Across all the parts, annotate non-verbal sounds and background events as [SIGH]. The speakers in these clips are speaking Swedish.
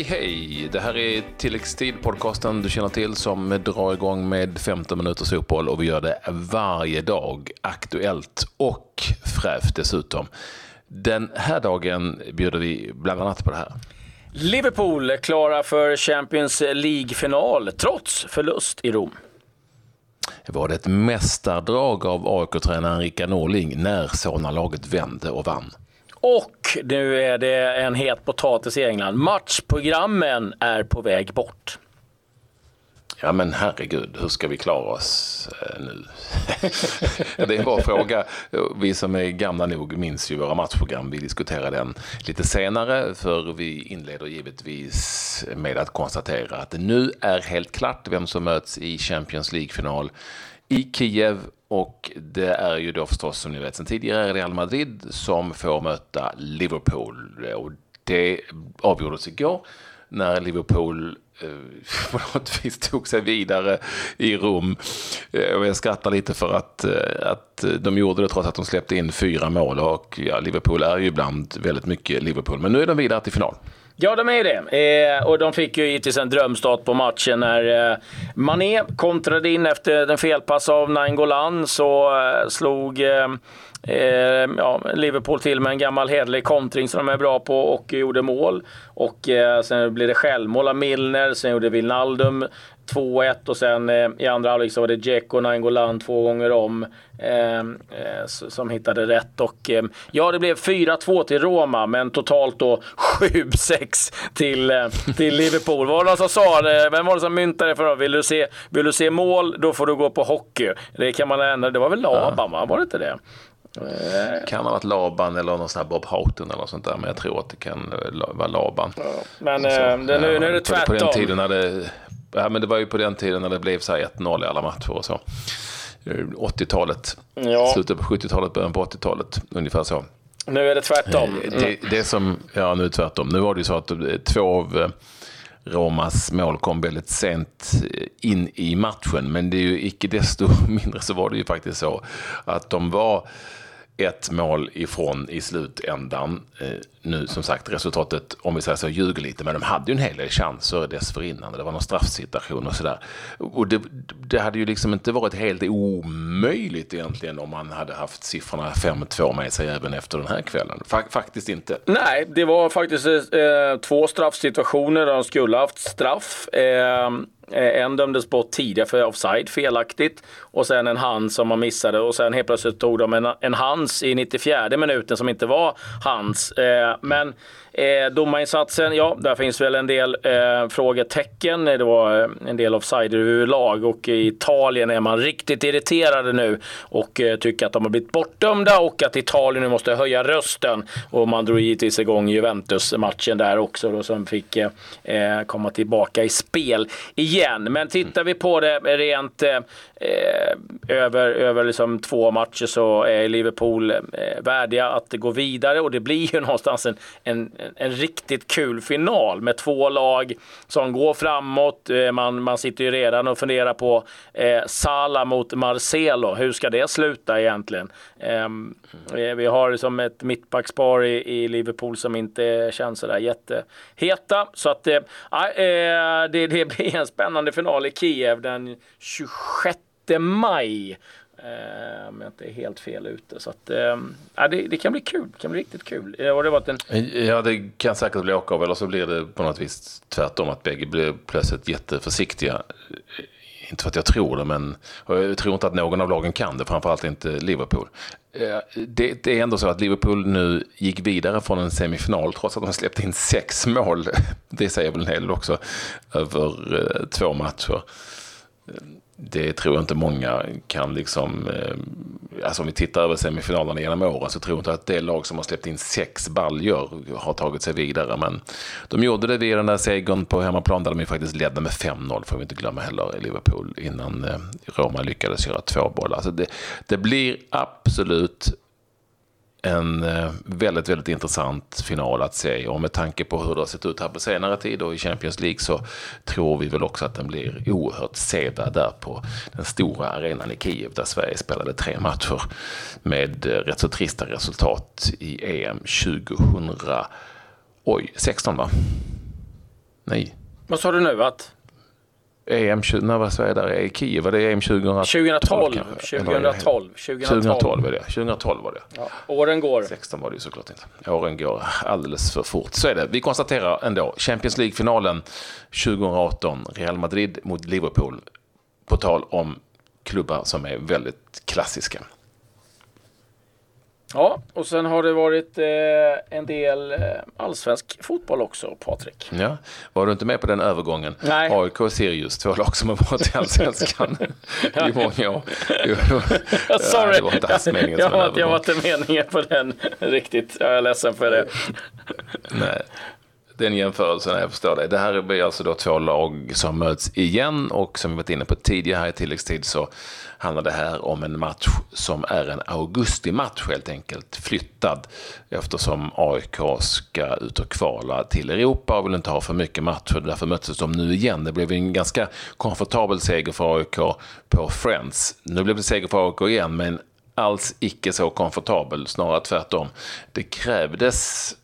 Hej hej! Det här är tilläggstid-podcasten du känner till som drar igång med 15 minuters uppehåll och vi gör det varje dag. Aktuellt och fräscht dessutom. Den här dagen bjuder vi bland annat på det här. Liverpool klara för Champions League-final trots förlust i Rom. Var det ett mästardrag av AIK-tränaren Rickard Norling när Solna-laget vände och vann? Och nu är det en het potatis i England. Matchprogrammen är på väg bort. Ja men herregud, hur ska vi klara oss eh, nu? [LAUGHS] det är en bra fråga. Vi som är gamla nog minns ju våra matchprogram. Vi diskuterar den lite senare för vi inleder givetvis med att konstatera att det nu är helt klart vem som möts i Champions League-final i Kiev och det är ju då förstås som ni vet sedan tidigare Real Madrid som får möta Liverpool. Och det avgjordes igår när Liverpool Eh, [LAUGHS] på något vis tog sig vidare i Rom. Eh, och jag skrattar lite för att, eh, att de gjorde det trots att de släppte in fyra mål. Och ja, Liverpool är ju ibland väldigt mycket Liverpool. Men nu är de vidare till final. Ja, de är det. Eh, och de fick ju givetvis en drömstart på matchen när eh, Mané kontrade in efter en felpass av Nainggolan så eh, slog eh, eh, ja, Liverpool till med en gammal hederlig kontring som de är bra på och gjorde mål. Och eh, sen blev det självmål av Milner, sen gjorde Wijnaldum 2-1 och sen eh, i andra halvlek så var det Dzeko Nainggolan två gånger om eh, eh som hittade rätt. Och, eh, ja, det blev 4-2 till Roma, men totalt då 7-6 till, eh, till Liverpool. Var det någon som sa det? Vem var det som myntade för? Vill du, se, vill du se mål, då får du gå på hockey. Det kan man ändra. Det var väl Laban, va? Var det inte det? Kan ha varit Laban eller någon sån här Bob Houghton eller något sånt där. Men jag tror att det kan vara Laban. Ja, men så, äh, det, nu, nu är det tvärtom. På den tiden när det Ja, men det var ju på den tiden när det blev så 1-0 i alla matcher och så. 80-talet, ja. slutet på 70-talet, början på 80-talet, ungefär så. Nu är det tvärtom. Mm. Det, det som, ja nu är det tvärtom. Nu var det ju så att två av eh, Romas mål kom väldigt sent in i matchen, men det är ju icke desto [LAUGHS] mindre så var det ju faktiskt så att de var ett mål ifrån i slutändan. Eh, nu som sagt resultatet, om vi säger så, ljuger lite, men de hade ju en hel del chanser dessförinnan. Det var någon straffsituation och sådär. Och det, det, hade ju liksom inte varit helt omöjligt egentligen om man hade haft siffrorna 5-2 med sig även efter den här kvällen. faktiskt inte. Nej, det var faktiskt eh, två straffsituationer där de skulle haft straff. Eh, Eh, en dömdes bort tidigare för offside, felaktigt. Och sen en hand som man missade och sen helt plötsligt tog de en, en hands i 94 minuten som inte var hans. Eh, men Eh, domarinsatsen, ja, där finns väl en del eh, frågetecken. Det var eh, en del offside överlag och i Italien är man riktigt irriterade nu och eh, tycker att de har blivit bortdömda och att Italien nu måste höja rösten. Och man drog givetvis igång Juventus-matchen där också då, som fick eh, eh komma tillbaka i spel igen. Men tittar vi på det rent eh, eh över, över liksom två matcher så är Liverpool värdiga att gå vidare och det blir ju [LAUGHS] någonstans en, en en, riktigt kul final med två lag som går framåt. Eh, man, man sitter ju redan och funderar på eh, Sala mot Marcelo. Hur ska det sluta egentligen? Ehm, eh, vi har liksom ett mittbackspar i, i, Liverpool som inte känns sådär jätteheta. Så att eh, eh, det, det blir en spännande final i Kiev den 26 maj. Eh, om jag inte är helt fel ute. Så att, eh, det, det, kan bli kul. Det kan bli riktigt kul. Eh, och det varit en... Ja, det kan säkert bli åka av. Eller så blir det på något vis tvärtom. Att bägge blir plötsligt jätteförsiktiga. Eh, inte för att jag tror det, men jag tror inte att någon av lagen kan det. Framförallt inte Liverpool. Eh, det, det är ändå så att Liverpool nu gick vidare från en semifinal trots att de släppte in sex mål. [LAUGHS] Det säger väl en hel del också. Över eh, två matcher det tror jag inte många kan liksom, eh, alltså om vi tittar över semifinalerna genom åren så tror jag inte att det lag som har släppt in sex baljor har tagit sig vidare. Men de gjorde det via den där segern på hemmaplan där de faktiskt ledde med 5-0, får vi inte glömma heller, i Liverpool innan eh, Roma lyckades göra två bollar. Alltså det, det blir absolut en eh, väldigt, väldigt intressant final att se. Och med tanke på hur det har sett ut här på senare tid och i Champions League så tror vi väl också att den blir oerhört sevärd där på den stora arenan i Kiev där Sverige spelade tre matcher med eh, rätt så trista resultat i EM 2016 va? Nej. Vad sa du nu? Att? EM, 20 när var Sverige där? I Kiev? Var det EM 2012? 2012. 2012. 2012 var det. 2012 var det. Ja, åren går. 16 var det ju såklart inte. Åren går alldeles för fort. Så är det. Vi konstaterar ändå. Champions League-finalen 2018. Real Madrid mot Liverpool. På tal om klubbar som är väldigt klassiska. Ja, och sen har det varit eh, en del eh, allsvensk fotboll också, Patrik. Ja, var du inte med på den övergången? Nej. AIK och Sirius, två lag som har varit i allsvenskan [LAUGHS] i många år. [LAUGHS] Sorry, det var inte alls meningen jag, som en var, jag var inte meningen på den [LAUGHS] riktigt. Jag är ledsen för det. Nej, den jämförelsen, jag förstår det. Det här blir alltså då två lag som möts igen och som vi varit inne på tidigare här i tilläggstid så handlar det här om en match som är en augustimatch helt enkelt. Flyttad eftersom AIK ska ut och kvala till Europa och vill inte ha för mycket matcher. Därför möttes de nu igen. Det blev en ganska komfortabel seger för AIK på Friends. Nu blev det seger för AIK igen men alls icke så komfortabel, snarare tvärtom. Det krävdes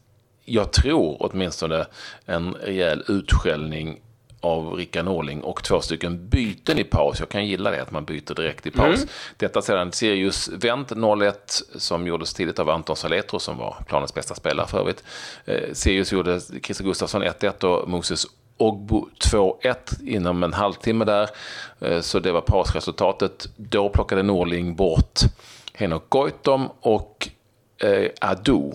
jag tror åtminstone en rejäl utskällning av Rickard Norling och två stycken byten i paus. Jag kan gilla det, att man byter direkt i paus. Mm. Detta sedan Sirius vänt 0-1 som gjordes tidigt av Anton Saletro som var planens bästa spelare för övrigt. Eh, Sirius gjorde Christer Gustafsson 1-1 och Moses Ogbo 2-1 inom en halvtimme där. Eh, Så det var pausresultatet. Då plockade Norling bort Henok Goitom och eh, Adu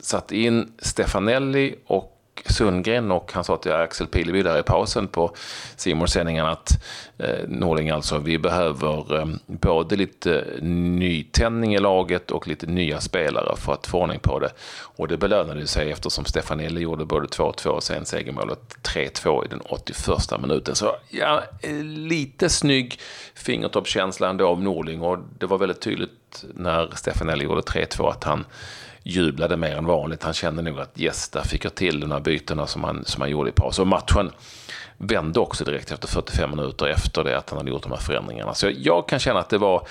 satte in Stefanelli och Sundgren och han sa till Axel Pileby där i pausen på Simons sändningen att eh, Norling alltså, vi behöver eh, både lite nytändning i laget och lite nya spelare för att få ordning på det. Och det belönade sig eftersom Stefanelli gjorde både 2-2 och sen segermålet 3-2 i den 81 minuten. Så ja, lite snygg fingertoppskänsla ändå av Norling och det var väldigt tydligt när Stefanelli gjorde 3-2 att han jublade mer än vanligt. Han kände nog att yes, där fick jag till de här bytena som han, som han gjorde i paus. Och matchen vände också direkt efter 45 minuter efter det att han hade gjort de här förändringarna. Så jag, jag kan känna att det var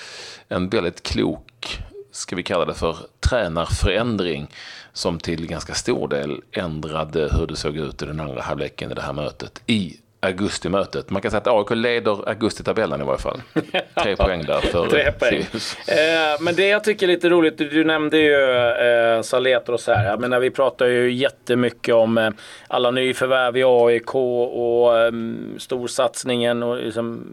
en väldigt klok, ska vi kalla det för, tränarförändring som till ganska stor del ändrade hur det såg ut i den andra halvleken i det här mötet. I augustimötet. Man kan säga att AIK leder augustitabellen i varje fall. [LAUGHS] Tre poäng där för Tre poäng. Eh, men det jag tycker är lite roligt, du, du nämnde ju eh, Saletros här. Jag menar, vi pratar ju jättemycket om eh, alla nyförvärv i AIK och eh, storsatsningen och liksom,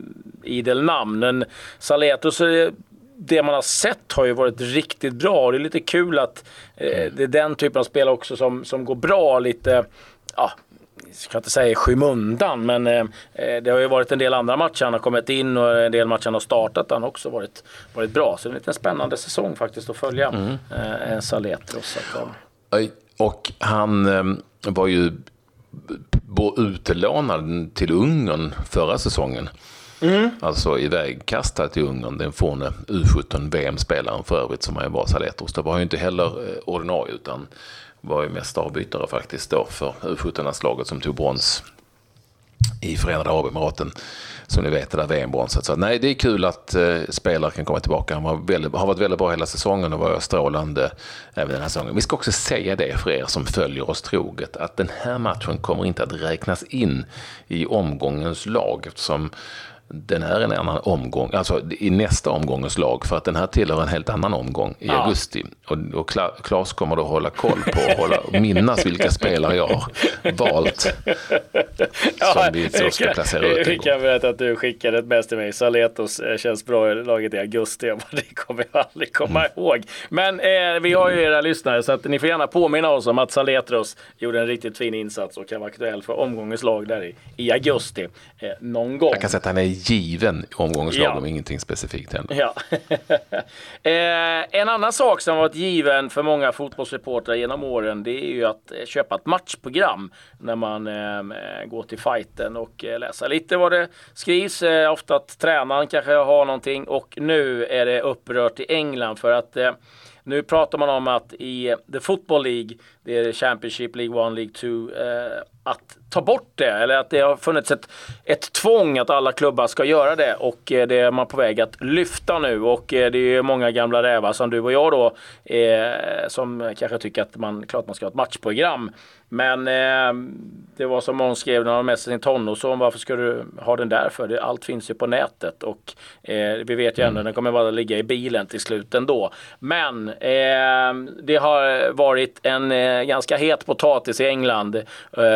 idel namn. Men Saletros, eh, det man har sett har ju varit riktigt bra. Det är lite kul att eh, det är den typen av spel också som, som går bra lite. Ja, ska inte säga i skymundan, men eh, eh, det har ju varit en del andra matcher han har kommit in och en del matcher han har startat. Han har också varit, varit bra. Så det är en liten spännande säsong faktiskt att följa eh, Saletros. Att, eh, Oj, Och han eh, var ju utlånad till Ungern förra säsongen. Alltså ivägkastad till Ungern, den forne U17 VM-spelaren för övrigt som han var Saletros. Det var ju inte heller eh, ordinarie utan var ju mest avbytare faktiskt då för U17-landslaget som tog brons i Förenade Arabemiraten. Som ni vet, det där VM-bronset. Så nej, det är kul att eh, spelare kan komma tillbaka. Han var väldigt, har varit väldigt bra hela säsongen och var strålande även den här säsongen. Vi ska också säga det för er som följer oss troget, att den här matchen kommer inte att räknas in i omgångens lag eftersom den är en annan omgång, alltså i nästa omgångens lag, för att den här tillhör en helt annan omgång i Ja. augusti. Och, och Kla- Claes kommer då hålla koll på och hålla, minnas vilka spelare jag har valt. [LAUGHS] Som vi så ska placera ut Vi kan berätta att du skickade ett mess till mig. Saletos eh, känns bra i laget i augusti. [LAUGHS] Jag bara, Det kommer jag aldrig komma Mm. ihåg. Men eh, vi har ju era lyssnare så att ni får gärna påminna oss om att Saletros gjorde en riktigt fin insats och kan vara aktuell för omgångens lag där i, i augusti. Eh, någon gång. Jag kan är given omgångens Ja. om ingenting specifikt händer. Ja. [LAUGHS] eh, en annan sak som varit given för många fotbollsreportrar genom åren det är ju att eh, köpa ett matchprogram när man eh, går till fighten och eh, läsa lite vad det skrivs. Eh, ofta att tränaren kanske har någonting och nu är det upprört i England för att Nu pratar man om att i The Football League, det är Championship, League 1, League 2, eh, att ta bort det eller att det har funnits ett, ett tvång att alla klubbar ska göra det och eh, det är man på väg att lyfta nu och eh, det är många gamla rävar som du och jag då eh, som kanske tycker att man klart man ska ha ett matchprogram men eh, det var som någon skrev när han med sig sin tonårsson. Varför ska du ha den där för? Det, allt finns ju på nätet och eh, vi vet ju ändå mm. den kommer bara ligga i bilen till slut ändå. Men eh, det har varit en ganska het potatis i England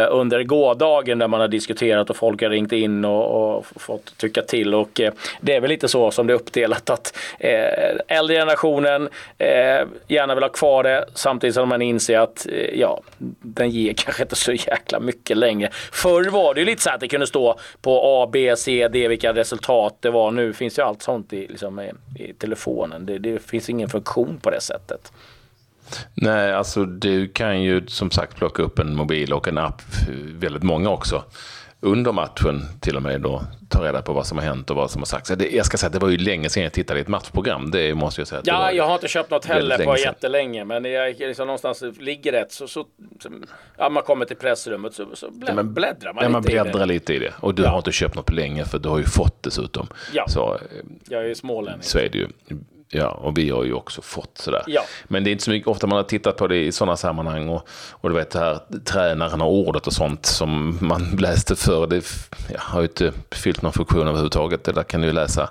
under gårdagen där man har diskuterat och folk har ringt in och, och fått tycka till och eh, det är väl lite så som det är uppdelat att eh, äldre generationen eh, gärna vill ha kvar det samtidigt som man inser att eh, ja, den ger [LAUGHS] kanske inte så jäkla mycket längre. Förr var det ju lite så att det kunde stå på A, B, C, D vilka resultat det var. Nu finns ju allt sånt i, liksom, i, i telefonen. Det, det finns ingen funktion på det sättet. Nej, alltså du kan ju som sagt plocka upp en mobil och en app, väldigt många också under matchen till och med då ta reda på vad som har hänt och vad som har sagts. Jag ska säga att det var ju länge sedan jag tittade i ett matchprogram. Det måste jag säga. ja, jag har inte köpt något heller på jättelänge. Men jag liksom någonstans ligger rätt så, så ja, man kommer till pressrummet så, så blä, ja, bläddrar man ja, lite man bläddrar i det. lite i det. Och du ja. har inte köpt något på länge för du har ju fått dessutom. Ja, så, jag är ju smålänning. Så är det ju. Ja, och vi har ju också fått sådär. Ja. Men det är inte så mycket, ofta man har tittat på det i sådana sammanhang och, och du vet det här tränaren och ordet och sånt som man [LAUGHS] läste för det ja, har ju inte fyllt någon funktion överhuvudtaget. Det där kan du ju läsa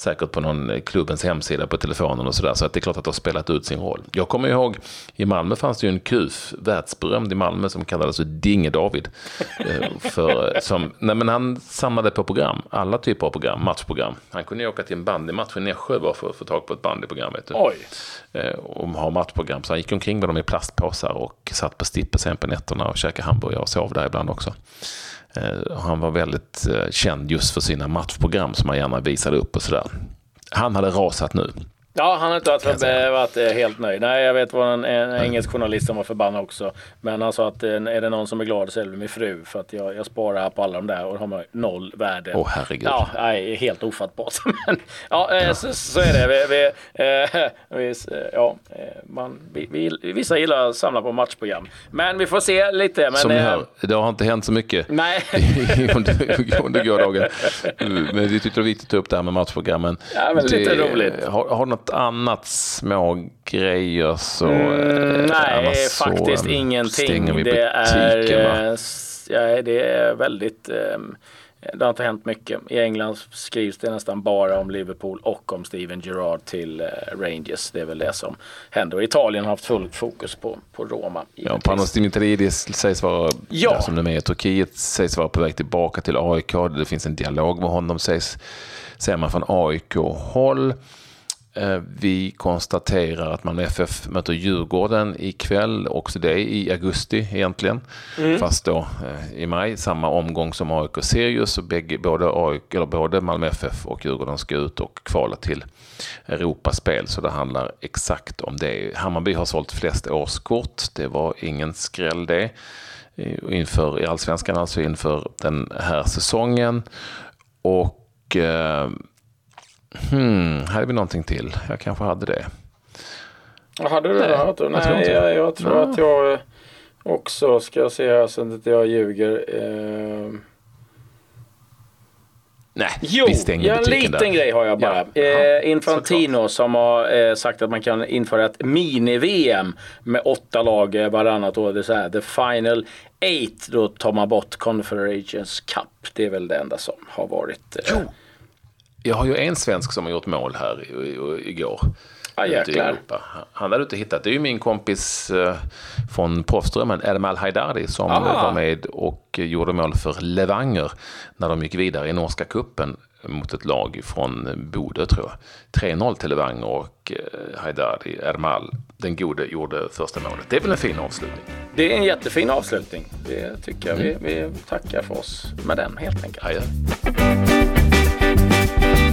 säkert på någon eh, klubbens hemsida på telefonen och sådär. Så att det är klart att det har spelat ut sin roll. Jag kommer ihåg, i Malmö fanns det ju en kuf, världsberömd i Malmö, som kallades för Dinge-David. Eh, för, eh, som, nej men han samlade på program, alla typer av program, matchprogram. Han kunde ju åka till en bandymatch i Nässjö bara för att få tag på ett bandyprogram. Vet du. Oj. Och ha matchprogram. Så han gick omkring med dem i plastpåsar och satt på stippe sen på nätterna och käkade hamburgare och sov där ibland också. Eh, han var väldigt eh, känd just för sina matchprogram som han gärna visade upp och sådär. Han hade rasat nu. Ja, han har inte varit, varit eh, helt nöjd. Nej, jag vet vad en, en engelsk journalist som var förbannad också. Men han sa att är det någon som är glad så är det min fru. För att jag, jag sparar på alla de där och då har noll värde. Åh oh, herregud. Ja, nej, helt ofattbart. [LAUGHS] Men ja, ja. Så, så, är det. Vi, vi, vi, ja, man, vi, vissa gillar att samla på matchprogram. Men vi får se lite. Men, som ni hör, det har inte hänt så mycket nej. [LAUGHS] under, under gårdagen. [LAUGHS] Men vi tyckte det var viktigt att ta upp det här med matchprogrammen. Ja, men det, lite roligt. Har, har något annat små grejer så... Mm, nej, så, faktiskt um, ingenting. det, är, ja, det är väldigt... Um, det har inte hänt mycket. I England skrivs det nästan bara om Liverpool och om Steven Gerrard till uh, Rangers. Det är väl det som händer. Och Italien har haft fullt fokus på, på Roma. Ja, Panos Dimitridis sägs vara ja. som de är. Turkiet sägs vara på väg tillbaka till AIK. Det finns en dialog med honom sägs, säger man från AIK-håll. Eh, vi konstaterar att man FF möter Djurgården ikväll, också det i augusti egentligen. Mm. Fast då eh, i maj, samma omgång som AIK Sirius. Och bägge, både, AIK, eller både Malmö FF och Djurgården ska ut och kvala till Europaspel. Så det handlar exakt om det. Hammarby har sålt flest årskort. Det var ingen skräll det. Inför, I allsvenskan alltså inför den här säsongen. Och eh, Hmm, hade vi någonting till? Jag kanske hade det. Hade du det? Nej, jag, Nej, jag, jag tror ja. att jag också ska se här så att jag ljuger. Eh... Nej, jo, vi stänger en liten där. grej har jag bara. Ja, eh, Infantino som har eh, sagt att man kan införa ett mini-VM med åtta lag eh, varannat år. Det är så här, the final eight. Då tar man bort Confederations Cup. Det är väl det enda som har varit. Eh, jo jag har ju en svensk som har gjort mål här igår. Ah, jäklar. Han hade inte hittat. Det är ju min kompis eh, från Proffsdrömmen, Ermal Haidari, som Aha. var med och gjorde mål för Levanger när de gick vidare i norska kuppen mot ett lag från Bodö tror jag. 3-0 till Levanger och eh, Haidari, Ermal, den gode, gjorde första målet. Det är väl en fin avslutning? Det är en jättefin avslutning. Det tycker jag. Mm. Vi, vi tackar för oss med den helt enkelt. Adjö. you